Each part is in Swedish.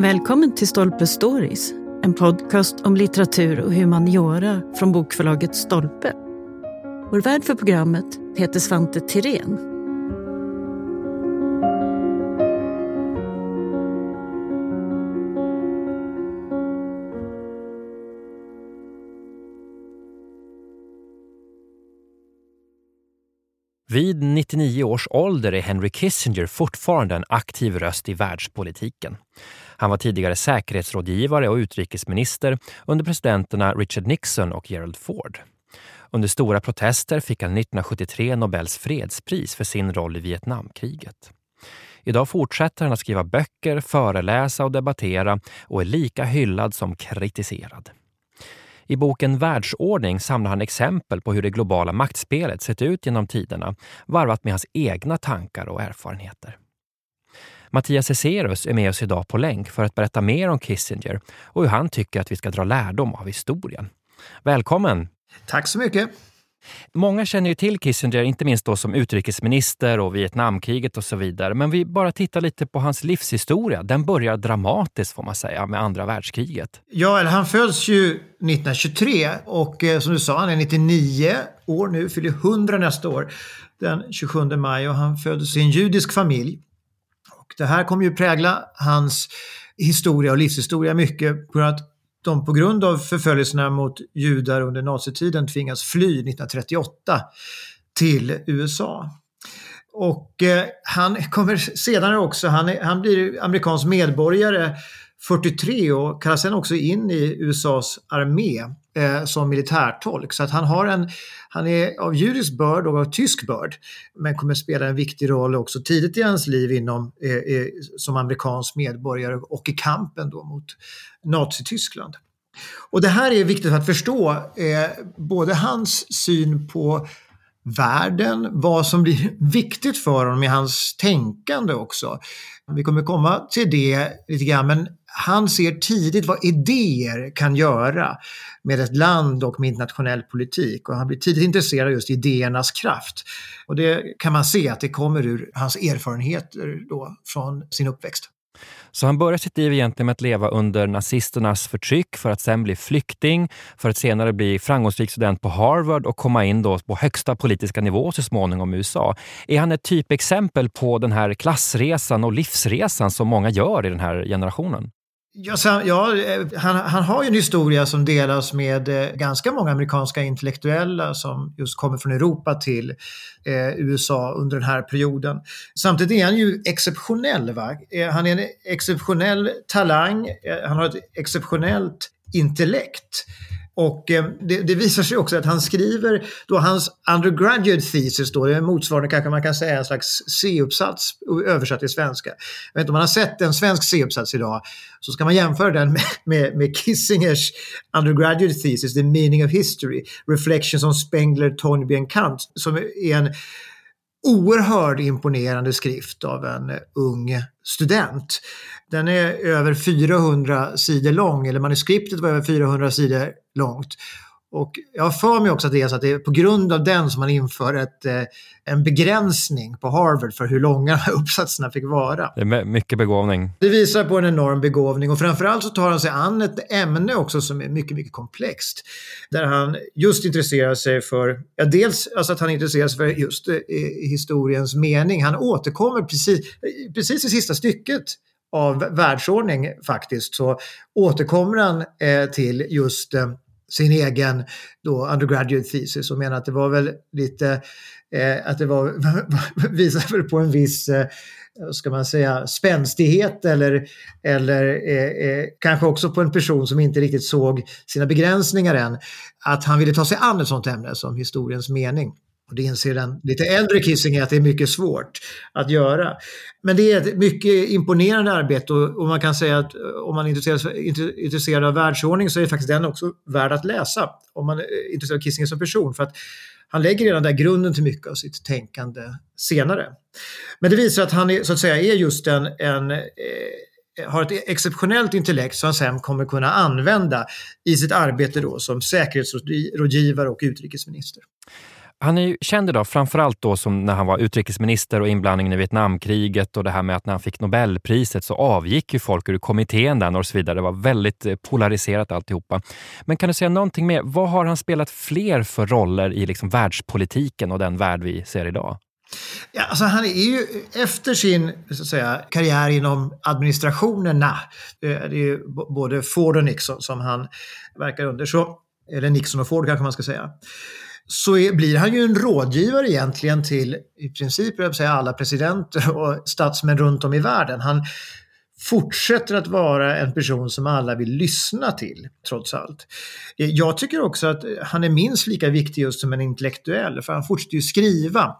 Välkommen till Stolpe Stories, en podcast om litteratur och humaniora från bokförlaget Stolpe. Vår värd för programmet heter Svante Tirén. Vid 99 års ålder är Henry Kissinger fortfarande en aktiv röst i världspolitiken. Han var tidigare säkerhetsrådgivare och utrikesminister under presidenterna Richard Nixon och Gerald Ford. Under stora protester fick han 1973 Nobels fredspris för sin roll i Vietnamkriget. Idag fortsätter han att skriva böcker, föreläsa och debattera och är lika hyllad som kritiserad. I boken Världsordning samlar han exempel på hur det globala maktspelet sett ut genom tiderna, varvat med hans egna tankar och erfarenheter. Mattias Ceserus är med oss idag på länk för att berätta mer om Kissinger och hur han tycker att vi ska dra lärdom av historien. Välkommen! Tack så mycket! Många känner ju till Kissinger, inte minst då som utrikesminister och Vietnamkriget och så vidare. Men vi bara tittar lite på hans livshistoria. Den börjar dramatiskt får man säga med andra världskriget. Ja, han föds ju 1923 och eh, som du sa, han är 99 år nu, fyller 100 nästa år den 27 maj och han föddes i en judisk familj. Och det här kommer ju prägla hans historia och livshistoria mycket på att de på grund av förföljelserna mot judar under nazitiden tvingas fly 1938 till USA. Och eh, han kommer senare också, han, är, han blir amerikansk medborgare 43 och kallas sen också in i USAs armé eh, som militärtolk. Så att han, har en, han är av judisk börd och av tysk börd men kommer spela en viktig roll också tidigt i hans liv inom, eh, eh, som amerikansk medborgare och i kampen då mot Nazityskland. Och det här är viktigt att förstå, eh, både hans syn på världen, vad som blir viktigt för honom i hans tänkande också. Vi kommer komma till det lite grann, men han ser tidigt vad idéer kan göra med ett land och med internationell politik och han blir tidigt intresserad av just idéernas kraft. Och det kan man se att det kommer ur hans erfarenheter då från sin uppväxt. Så han börjar sitt liv egentligen med att leva under nazisternas förtryck för att sen bli flykting, för att senare bli framgångsrik student på Harvard och komma in då på högsta politiska nivå så småningom i USA. Är han ett typexempel på den här klassresan och livsresan som många gör i den här generationen? Ja, så, ja eh, han, han, har ju en historia som delas med eh, ganska många amerikanska intellektuella som just kommer från Europa till eh, USA under den här perioden. Samtidigt är han ju exceptionell. Va? Eh, han är en exceptionell talang, eh, han har ett exceptionellt intellekt. Och eh, det, det, visar sig också att han skriver då hans undergraduate thesis, då, det är motsvarande kanske man kan säga en slags C-uppsats översatt till svenska. Jag vet inte om man har sett en svensk C-uppsats idag så ska man jämföra den med, med, med, Kissingers undergraduate thesis, The meaning of history, Reflections on Spengler, Toynbee and Kant, som är en oerhört imponerande skrift av en eh, ung student. Den är över 400 sidor lång, eller manuskriptet var över 400 sidor långt. Och jag har för mig också att det är så att det är på grund av den som man inför ett, eh, en begränsning på Harvard för hur långa de här uppsatserna fick vara. Det är mycket begåvning. Det visar på en enorm begåvning och framförallt så tar han sig an ett ämne också som är mycket, mycket komplext. Där han just intresserar sig för, ja dels alltså att han intresserar sig för just eh, historiens mening. Han återkommer precis, precis i sista stycket av världsordning faktiskt så återkommer han eh, till just eh, sin egen då undergraduate thesis och menar att det var väl lite, eh, att det var, visar väl på en viss, eh, ska man säga, spänstighet eller, eller eh, eh, kanske också på en person som inte riktigt såg sina begränsningar än. Att han ville ta sig an ett sånt ämne som historiens mening. Och det inser den lite äldre Kissinger att det är mycket svårt att göra. Men det är ett mycket imponerande arbete och, och man kan säga att eh, om man är intresserad, intresserad av världsordning så är faktiskt den också värd att läsa. Om man är intresserad av Kissinger som person. För att han lägger redan där grunden till mycket av sitt tänkande senare. Men det visar att han är, så att säga är just en, en eh, har ett exceptionellt intellekt som han sen kommer kunna använda i sitt arbete då som säkerhetsrådgivare och utrikesminister. Han är ju känd idag framförallt då som när han var utrikesminister och inblandningen i Vietnamkriget och det här med att när han fick Nobelpriset så avgick ju folk ur kommittén där och så vidare. Det var väldigt eh, polariserat alltihopa. Men kan du säga någonting mer? Vad har han spelat fler för roller i liksom världspolitiken och den värld vi ser idag? Ja, alltså han är ju efter sin så att säga, karriär inom administrationerna, eh, det är ju både Ford och Nixon som han verkar under, så, eller Nixon och Ford kanske man ska säga, så är, blir han ju en rådgivare egentligen till i princip jag säga, alla presidenter och statsmän runt om i världen. Han fortsätter att vara en person som alla vill lyssna till, trots allt. Eh, jag tycker också att eh, han är minst lika viktig just som en intellektuell, för han fortsätter ju skriva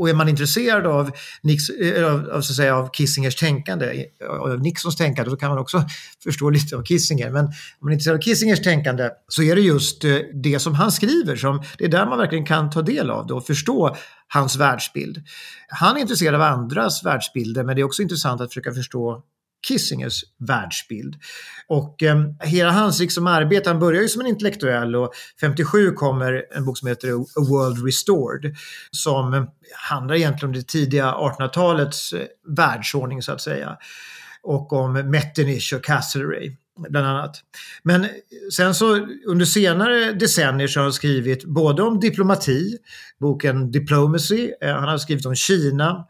och är man intresserad av, Nix, eh, av, av, så att säga, av Kissingers tänkande, eh, av Nixons tänkande, så kan man också förstå lite av Kissinger. Men om man är intresserad av Kissingers tänkande så är det just eh, det som han skriver som det är där man verkligen kan ta del av det och förstå hans världsbild. Han är intresserad av andras världsbilder men det är också intressant att försöka förstå Kissingers världsbild. Och eh, hela hans liksom, arbete, han börjar ju som en intellektuell och 57 kommer en bok som heter A World Restored som handlar egentligen om det tidiga 1800-talets eh, världsordning så att säga. Och om Metternich och Castlereagh bland annat. Men eh, sen så under senare decennier så har han skrivit både om diplomati, boken Diplomacy, eh, han har skrivit om Kina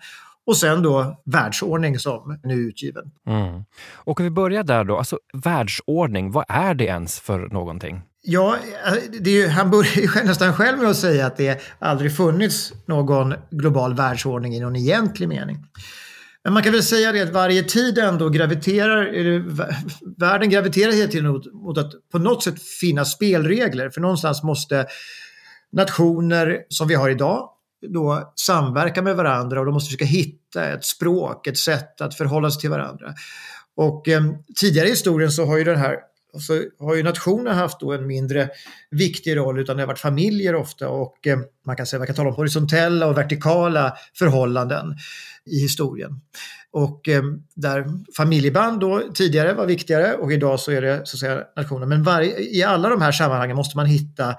och sen då världsordning som nu är utgiven. Mm. Och om vi börjar där då, alltså världsordning, vad är det ens för någonting? Ja, ju, han börjar ju nästan själv med att säga att det aldrig funnits någon global världsordning i någon egentlig mening. Men man kan väl säga det att varje tid ändå graviterar, världen graviterar hela tiden mot, mot att på något sätt finna spelregler. För någonstans måste nationer som vi har idag då samverka med varandra och de måste försöka hitta ett språk, ett sätt att förhålla sig till varandra. Och eh, tidigare i historien så har ju den här så har ju nationen haft då en mindre viktig roll utan det har varit familjer ofta och eh, man kan säga man kan tala om horisontella och vertikala förhållanden i historien. Och eh, där familjeband då tidigare var viktigare och idag så är det så att säga nationen. Men varje, i alla de här sammanhangen måste man hitta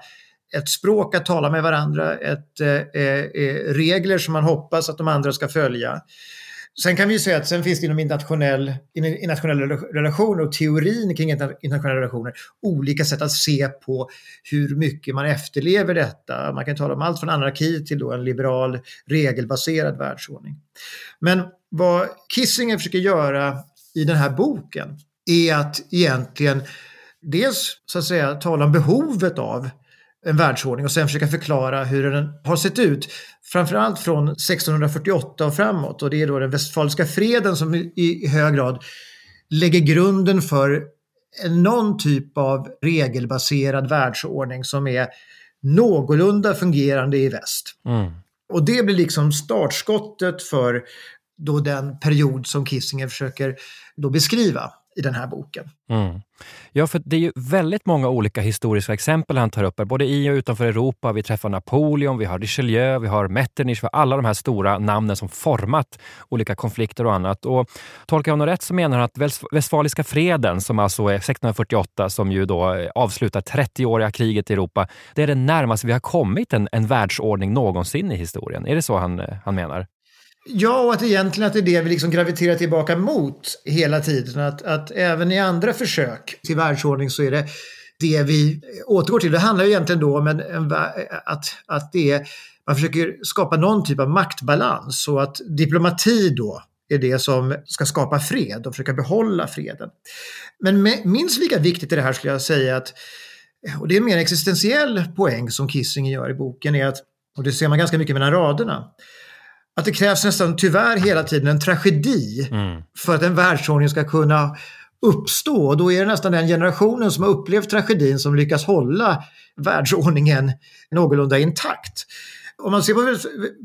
ett språk att tala med varandra, ett, eh, eh, eh, regler som man hoppas att de andra ska följa. Sen kan vi säga att sen finns det inom internationell, internationella relationer och teorin kring internationella relationer olika sätt att se på hur mycket man efterlever detta. Man kan tala om allt från anarki till då en liberal regelbaserad världsordning. Men vad Kissinger försöker göra i den här boken är att egentligen dels så att säga tala om behovet av en världsordning och sen försöka förklara hur den har sett ut. Framförallt från 1648 och framåt och det är då den västfaliska freden som i hög grad lägger grunden för någon typ av regelbaserad världsordning som är någorlunda fungerande i väst. Mm. Och det blir liksom startskottet för då den period som Kissinger försöker då beskriva i den här boken. Mm. Ja, för det är ju väldigt många olika historiska exempel han tar upp, både i och utanför Europa. Vi träffar Napoleon, vi har Richelieu, vi har Metternich, vi har alla de här stora namnen som format olika konflikter och annat. Och tolkar jag honom rätt så menar han att Westfaliska freden, som alltså är 1648, som ju då eh, avslutar 30-åriga kriget i Europa, det är det närmaste vi har kommit en, en världsordning någonsin i historien. Är det så han, eh, han menar? Ja, och att egentligen att det är det vi liksom graviterar tillbaka mot hela tiden. Att, att även i andra försök till världsordning så är det det vi återgår till. Det handlar ju egentligen då om en, en, att, att det är, man försöker skapa någon typ av maktbalans så att diplomati då är det som ska skapa fred och försöka behålla freden. Men minst lika viktigt i det här skulle jag säga att, och det är en mer existentiell poäng som Kissinger gör i boken, är att, och det ser man ganska mycket mellan raderna, att det krävs nästan tyvärr hela tiden en tragedi mm. för att en världsordning ska kunna uppstå. Och då är det nästan den generationen som har upplevt tragedin som lyckas hålla världsordningen någorlunda intakt. Om man ser på,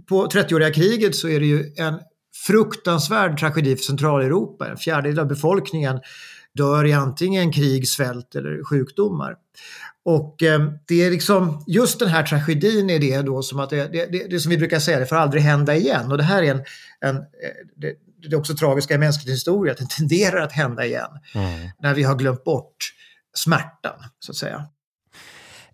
på 30-åriga kriget så är det ju en fruktansvärd tragedi för Centraleuropa. En fjärdedel av befolkningen dör i antingen krig, svält eller sjukdomar. Och eh, det är liksom just den här tragedin är det då som att det, det, det, det som vi brukar säga, det får aldrig hända igen. Och det här är en, en eh, det, det är också tragiska i mänsklig historia, att det tenderar att hända igen. Mm. När vi har glömt bort smärtan, så att säga.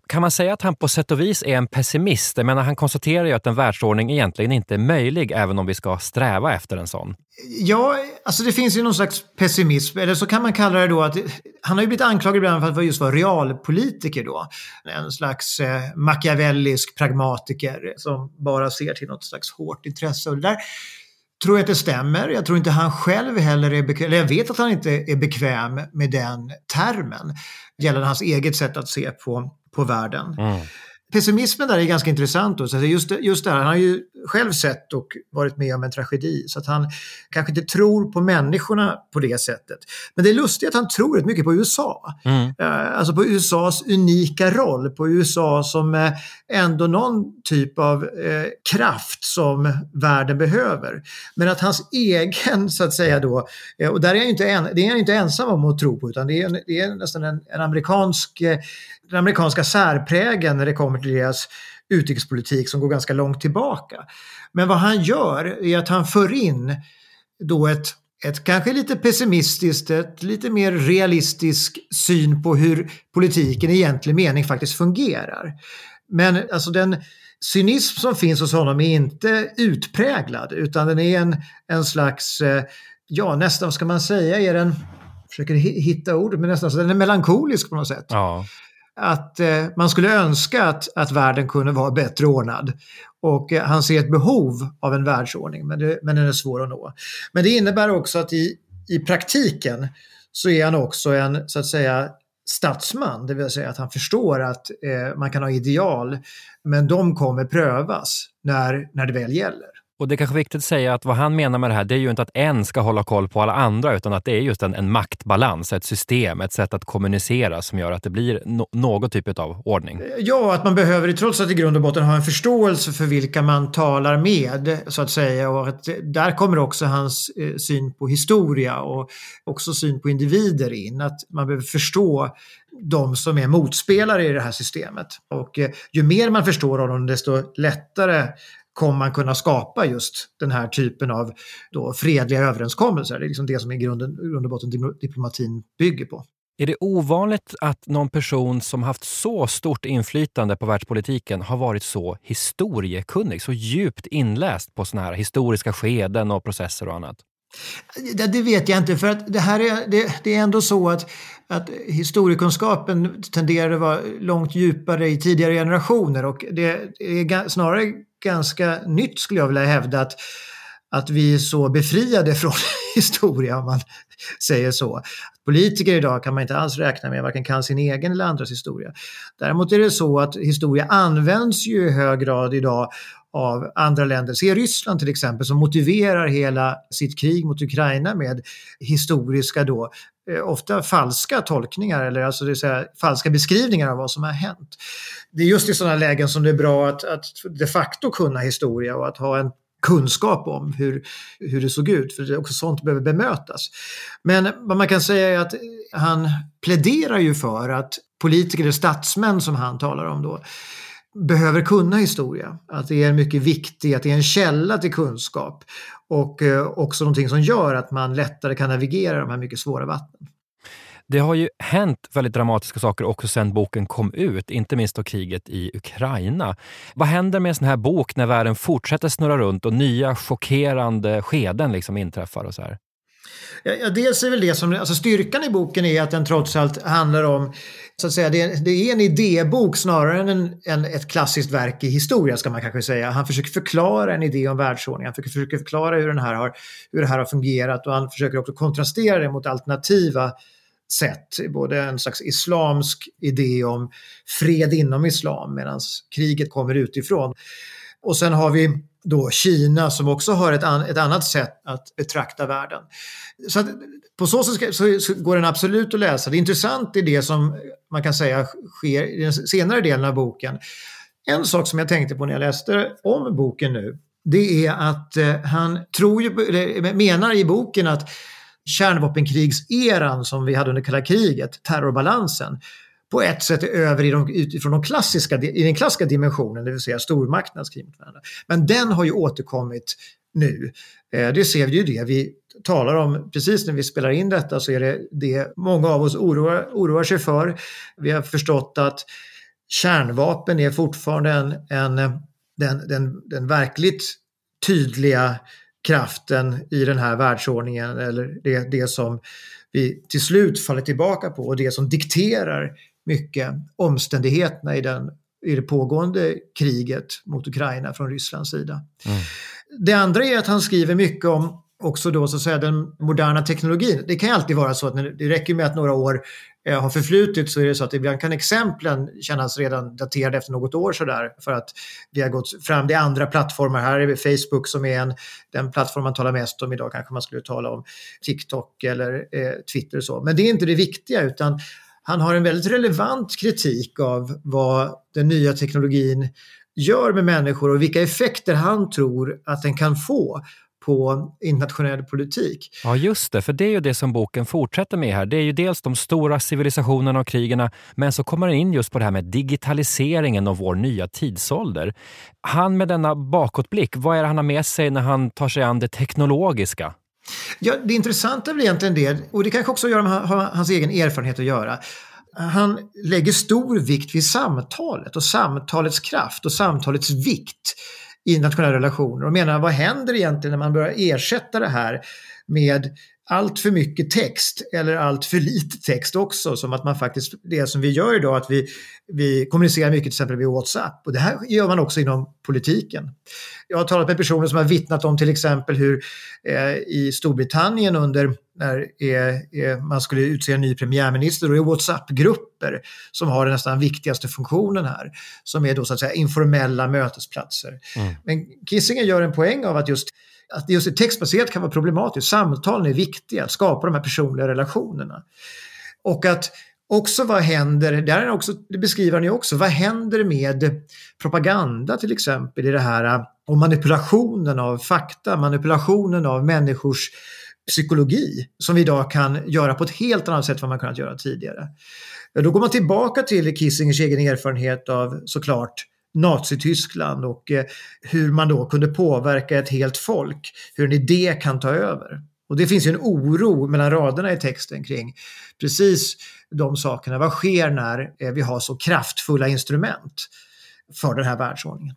Kan man säga att han på sätt och vis är en pessimist? Jag menar, han konstaterar ju att en världsordning egentligen inte är möjlig även om vi ska sträva efter en sån. Ja, alltså det finns ju någon slags pessimism, eller så kan man kalla det då att han har ju blivit anklagad ibland för att just vara realpolitiker då. En slags eh, machiavellisk pragmatiker som bara ser till något slags hårt intresse. Och det där tror jag att det stämmer. Jag tror inte han själv heller är bekväm, eller jag vet att han inte är bekväm med den termen gällande hans eget sätt att se på, på världen. Mm pessimismen där är ganska intressant. Då. Så just, just där, han har ju själv sett och varit med om en tragedi så att han kanske inte tror på människorna på det sättet. Men det är lustigt att han tror rätt mycket på USA. Mm. Eh, alltså på USAs unika roll, på USA som eh, ändå någon typ av eh, kraft som världen behöver. Men att hans egen, så att säga då, och där är han inte, en, det är han inte ensam om att tro på utan det är, det är nästan en, en amerikansk den amerikanska särprägen när det kommer till deras utrikespolitik som går ganska långt tillbaka. Men vad han gör är att han för in då ett, ett kanske lite pessimistiskt, ett lite mer realistisk syn på hur politiken i egentlig mening faktiskt fungerar. Men alltså den cynism som finns hos honom är inte utpräglad utan den är en, en slags, eh, ja nästan vad ska man säga, är den försöker hitta ord, men nästan så den är melankolisk på något sätt. Ja att eh, man skulle önska att, att världen kunde vara bättre ordnad. Och eh, han ser ett behov av en världsordning, men, det, men den är svår att nå. Men det innebär också att i, i praktiken så är han också en, så att säga, statsman, det vill säga att han förstår att eh, man kan ha ideal, men de kommer prövas när, när det väl gäller. Och det är kanske viktigt att säga att vad han menar med det här, det är ju inte att en ska hålla koll på alla andra, utan att det är just en, en maktbalans, ett system, ett sätt att kommunicera som gör att det blir no någon typ av ordning. Ja, att man behöver trots att i grund och botten ha en förståelse för vilka man talar med, så att säga. Och att där kommer också hans eh, syn på historia och också syn på individer in. Att man behöver förstå de som är motspelare i det här systemet. Och eh, ju mer man förstår honom, desto lättare kommer man kunna skapa just den här typen av då fredliga överenskommelser. Det är liksom det som i grunden, grund och botten diplomatin bygger på. Är det ovanligt att någon person som haft så stort inflytande på världspolitiken har varit så historiekunnig, så djupt inläst på såna här historiska skeden och processer och annat? Det, det vet jag inte, för att det här är, det, det är ändå så att, att historiekunskapen tenderar att vara långt djupare i tidigare generationer och det är snarare ganska nytt skulle jag vilja hävda att, att vi är så befriade från historia om man säger så. Politiker idag kan man inte alls räkna med, varken kan sin egen eller andras historia. Däremot är det så att historia används ju i hög grad idag av andra länder. Se Ryssland till exempel som motiverar hela sitt krig mot Ukraina med historiska då eh, ofta falska tolkningar eller alltså det vill säga, falska beskrivningar av vad som har hänt. Det är just i sådana lägen som det är bra att, att de facto kunna historia och att ha en kunskap om hur, hur det såg ut, för det är också sånt behöver bemötas. Men vad man kan säga är att han pläderar ju för att politiker och statsmän som han talar om då behöver kunna historia. Att det är mycket viktigt, att det är en källa till kunskap och eh, också någonting som gör att man lättare kan navigera de här mycket svåra vattnen. Det har ju hänt väldigt dramatiska saker också sedan boken kom ut, inte minst då kriget i Ukraina. Vad händer med en sån här bok när världen fortsätter snurra runt och nya chockerande skeden liksom inträffar? och så här? Ja, dels är väl det som, alltså styrkan i boken är att den trots allt handlar om, så att säga, det är, det är en idébok snarare än en, en, ett klassiskt verk i historia ska man kanske säga. Han försöker förklara en idé om världsordningen, han försöker förklara hur, den här har, hur det här har fungerat och han försöker också kontrastera det mot alternativa sätt. Både en slags islamsk idé om fred inom islam medan kriget kommer utifrån. Och sen har vi då Kina som också har ett, an, ett annat sätt att betrakta världen. Så att, på så sätt så, så, går den absolut att läsa. Det är intressant i det som man kan säga sker i den senare delen av boken. En sak som jag tänkte på när jag läste om boken nu, det är att eh, han tror ju, menar i boken att kärnvapenkrigseran som vi hade under kalla kriget, terrorbalansen, på ett sätt är över i de, utifrån de klassiska, i den klassiska dimensionen, det vill säga stormakternas krig mot varandra. Men den har ju återkommit nu. Eh, det ser vi ju det vi talar om precis när vi spelar in detta så är det det många av oss oroar, oroar sig för. Vi har förstått att kärnvapen är fortfarande en, en, den, den, den verkligt tydliga kraften i den här världsordningen eller det, det som vi till slut faller tillbaka på och det som dikterar mycket omständigheterna i, den, i det pågående kriget mot Ukraina från Rysslands sida. Mm. Det andra är att han skriver mycket om också då så att säga den moderna teknologin. Det kan ju alltid vara så att det räcker med att några år eh, har förflutit så är det så att ibland kan exemplen kännas redan daterade efter något år sådär för att vi har gått fram. Det är andra plattformar. Här är det Facebook som är en, den plattform man talar mest om idag. Kanske man skulle tala om TikTok eller eh, Twitter och så. Men det är inte det viktiga utan han har en väldigt relevant kritik av vad den nya teknologin gör med människor och vilka effekter han tror att den kan få på internationell politik. Ja, just det, för det är ju det som boken fortsätter med här. Det är ju dels de stora civilisationerna och krigen, men så kommer den in just på det här med digitaliseringen av vår nya tidsålder. Han med denna bakåtblick, vad är det han har med sig när han tar sig an det teknologiska? Ja, det intressanta är väl egentligen det, och det kanske också har med hans egen erfarenhet att göra. Han lägger stor vikt vid samtalet och samtalets kraft och samtalets vikt internationella relationer och menar vad händer egentligen när man börjar ersätta det här med allt för mycket text eller allt för lite text också. Som att man faktiskt, det som vi gör idag, att vi, vi kommunicerar mycket till exempel via WhatsApp. Och det här gör man också inom politiken. Jag har talat med personer som har vittnat om till exempel hur eh, i Storbritannien under när eh, eh, man skulle utse en ny premiärminister, då är WhatsApp-grupper som har den nästan viktigaste funktionen här. Som är då så att säga informella mötesplatser. Mm. Men Kissinger gör en poäng av att just Alltså, att just det textbaserat kan vara problematiskt. Samtalen är viktiga, att skapa de här personliga relationerna. Och att också vad händer, där också, det beskriver ni också, vad händer med propaganda till exempel i det här och manipulationen av fakta, manipulationen av människors psykologi som vi idag kan göra på ett helt annat sätt än vad man kunnat göra tidigare. Då går man tillbaka till Kissingers egen erfarenhet av såklart Nazityskland och eh, hur man då kunde påverka ett helt folk, hur en idé kan ta över. Och det finns ju en oro mellan raderna i texten kring precis de sakerna. Vad sker när eh, vi har så kraftfulla instrument för den här världsordningen?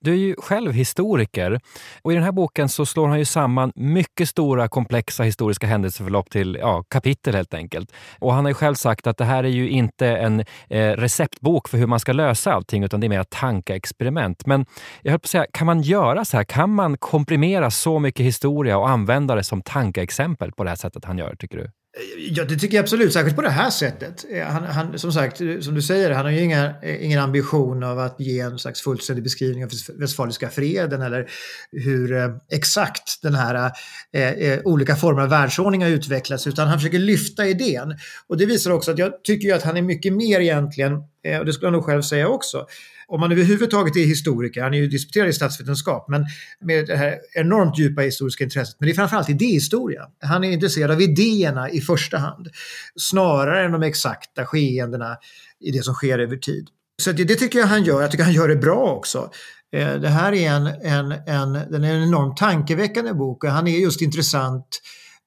Du är ju själv historiker och i den här boken så slår han ju samman mycket stora komplexa historiska händelseförlopp till ja, kapitel helt enkelt. Och han har ju själv sagt att det här är ju inte en eh, receptbok för hur man ska lösa allting utan det är mer ett tankeexperiment. Men jag höll på att säga, kan man göra så här? Kan man komprimera så mycket historia och använda det som tankeexempel på det här sättet han gör, tycker du? Ja, det tycker jag absolut. Särskilt på det här sättet. Eh, han, han, som sagt, eh, som du säger, han har ju inga, eh, ingen ambition av att ge en slags fullständig beskrivning av Westfaliska freden eller hur eh, exakt den här eh, eh, olika former av världsordning har utvecklats. Utan han försöker lyfta idén. Och det visar också att jag tycker att han är mycket mer egentligen, eh, och det skulle jag nog själv säga också, om man överhuvudtaget är historiker, han är ju disputerad i statsvetenskap, men med det här enormt djupa historiska intresset. Men det är framförallt idéhistoria. Han är intresserad av idéerna i första hand, snarare än de exakta skeendena i det som sker över tid. Så det, det tycker jag han gör. Jag tycker han gör det bra också. Eh, det här är en, en, en, den är en enormt tankeväckande bok och han är just intressant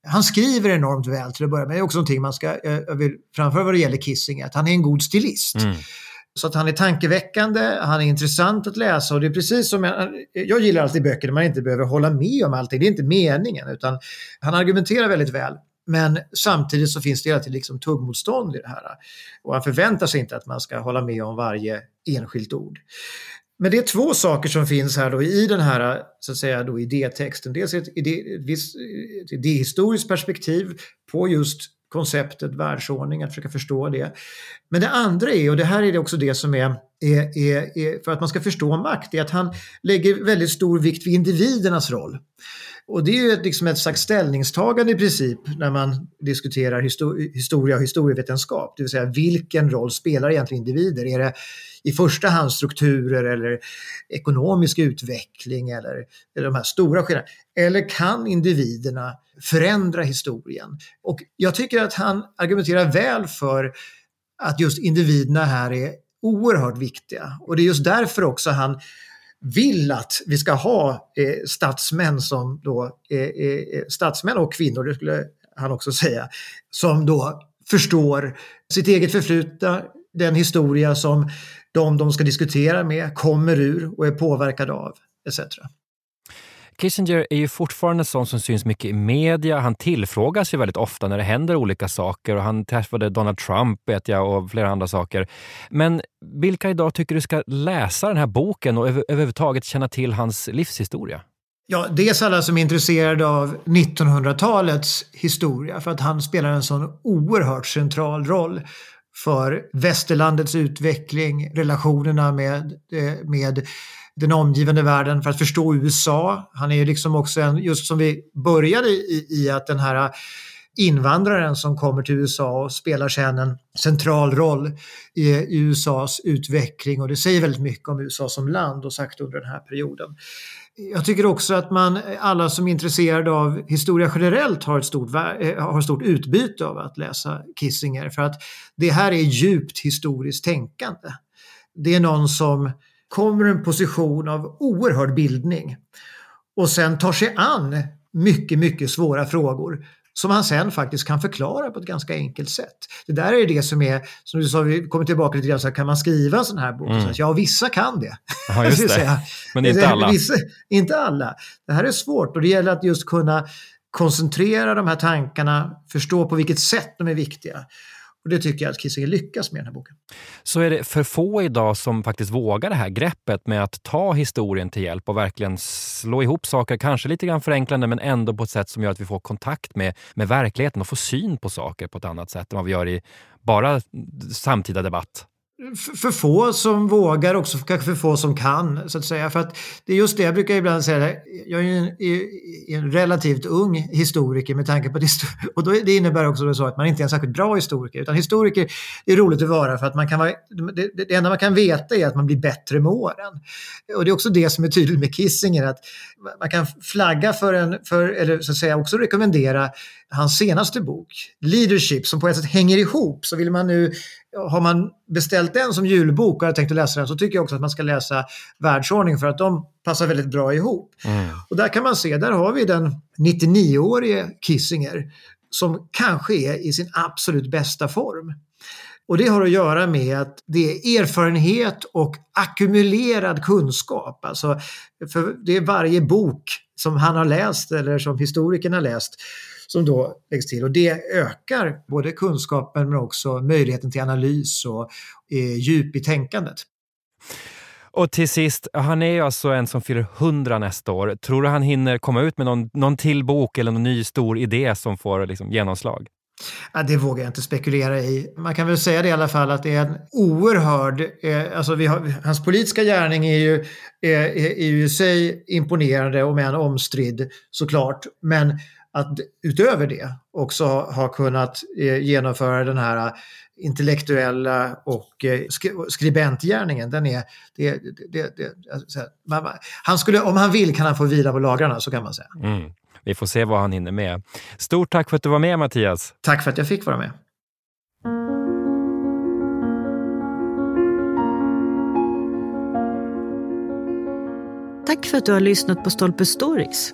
han skriver enormt väl till att börja med. Det är också någonting man ska, eh, jag vill framföra vad det gäller Kissinger, att han är en god stilist. Mm. Så att han är tankeväckande, han är intressant att läsa och det är precis som jag, jag gillar alltid böcker där man inte behöver hålla med om allting. Det är inte meningen utan han argumenterar väldigt väl. Men samtidigt så finns det alltid liksom tuggmotstånd i det här. Och han förväntar sig inte att man ska hålla med om varje enskilt ord. Men det är två saker som finns här då i den här så att säga då idétexten. Dels ett, idé, ett idéhistoriskt perspektiv på just konceptet världsordning, att försöka förstå det. Men det andra är, och det här är också det som är, är, är, är för att man ska förstå makt, är att han lägger väldigt stor vikt vid individernas roll. Och det är ju liksom ett slags ställningstagande i princip när man diskuterar historia och historievetenskap. Det vill säga vilken roll spelar egentligen individer? Är det i första hand strukturer eller ekonomisk utveckling eller, eller de här stora skillnaderna? Eller kan individerna förändra historien? Och jag tycker att han argumenterar väl för att just individerna här är oerhört viktiga. Och det är just därför också han vill att vi ska ha eh, statsmän som då, eh, eh, eh statsmän och kvinnor, det skulle han också säga, som då förstår sitt eget förflutna, den historia som de de ska diskutera med kommer ur och är påverkade av etc. Kissinger är ju fortfarande sån som syns mycket i media. Han tillfrågas ju väldigt ofta när det händer olika saker och han träffade Donald Trump vet jag och flera andra saker. Men vilka idag tycker du ska läsa den här boken och över, överhuvudtaget känna till hans livshistoria? Ja, dels alla som är intresserade av 1900-talets historia för att han spelar en sån oerhört central roll för västerlandets utveckling, relationerna med, eh, med den omgivande världen för att förstå USA. Han är ju liksom också en, just som vi började i, i att den här invandraren som kommer till USA och spelar sen en central roll i, USAs utveckling och det säger väldigt mycket om USA som land och sagt under den här perioden. Jag tycker också att man, alla som är intresserade av historia generellt har ett stort, eh, har ett stort utbyte av att läsa Kissinger för att det här är djupt historiskt tänkande. Det är någon som kommer en position av oerhörd bildning och sen tar sig an mycket, mycket svåra frågor som han sen faktiskt kan förklara på ett ganska enkelt sätt. Det där är det som är, som du sa, vi kommer tillbaka lite grann, så här, kan man skriva en sån här bok? Mm. Ja, vissa kan det. Ja, just det. säga, Men inte alla. Vissa, inte alla. Det här är svårt och det gäller att just kunna koncentrera de här tankarna, förstå på vilket sätt de är viktiga. Och det tycker jag att Kissinger lyckas med i den här boken. Så är det för få idag som faktiskt vågar det här greppet med att ta historien till hjälp och verkligen slå ihop saker, kanske lite grann förenklande men ändå på ett sätt som gör att vi får kontakt med, med verkligheten och får syn på saker på ett annat sätt än vad vi gör i bara samtida debatt för få som vågar, också kanske för få som kan. så att säga. För att det är just det jag brukar ibland säga. Jag är ju en, en relativt ung historiker med tanke på att och då, det innebär också så att man inte är en särskilt bra historiker. Utan historiker är roligt att vara för att man kan vara, det, det enda man kan veta är att man blir bättre med åren. Och det är också det som är tydligt med Kissinger att man kan flagga för en, för, eller så att säga också rekommendera hans senaste bok, Leadership, som på ett sätt hänger ihop. Så vill man nu, har man beställt den som julbok och har tänkt att läsa den så tycker jag också att man ska läsa Världsordning för att de passar väldigt bra ihop. Mm. Och där kan man se, där har vi den 99-årige Kissinger som kanske är i sin absolut bästa form. Och det har att göra med att det är erfarenhet och ackumulerad kunskap. Alltså, för det är varje bok som han har läst eller som historikerna har läst som då läggs till och det ökar både kunskapen men också möjligheten till analys och eh, djup i tänkandet. Och till sist, han är alltså en som fyller 100 nästa år. Tror du han hinner komma ut med någon, någon till bok eller någon ny stor idé som får liksom, genomslag? Ja, det vågar jag inte spekulera i. Man kan väl säga det i alla fall att det är en oerhörd... Eh, alltså har, hans politiska gärning är ju, är, är ju i sig imponerande och än omstridd såklart. Men att utöver det också ha kunnat eh, genomföra den här intellektuella och eh, skribentgärningen, den är... Det, det, det, alltså, han skulle, om han vill kan han få vila på lagrarna, så kan man säga. Mm. Vi får se vad han hinner med. Stort tack för att du var med Mattias. Tack för att jag fick vara med. Tack för att du har lyssnat på Stolpe Stories.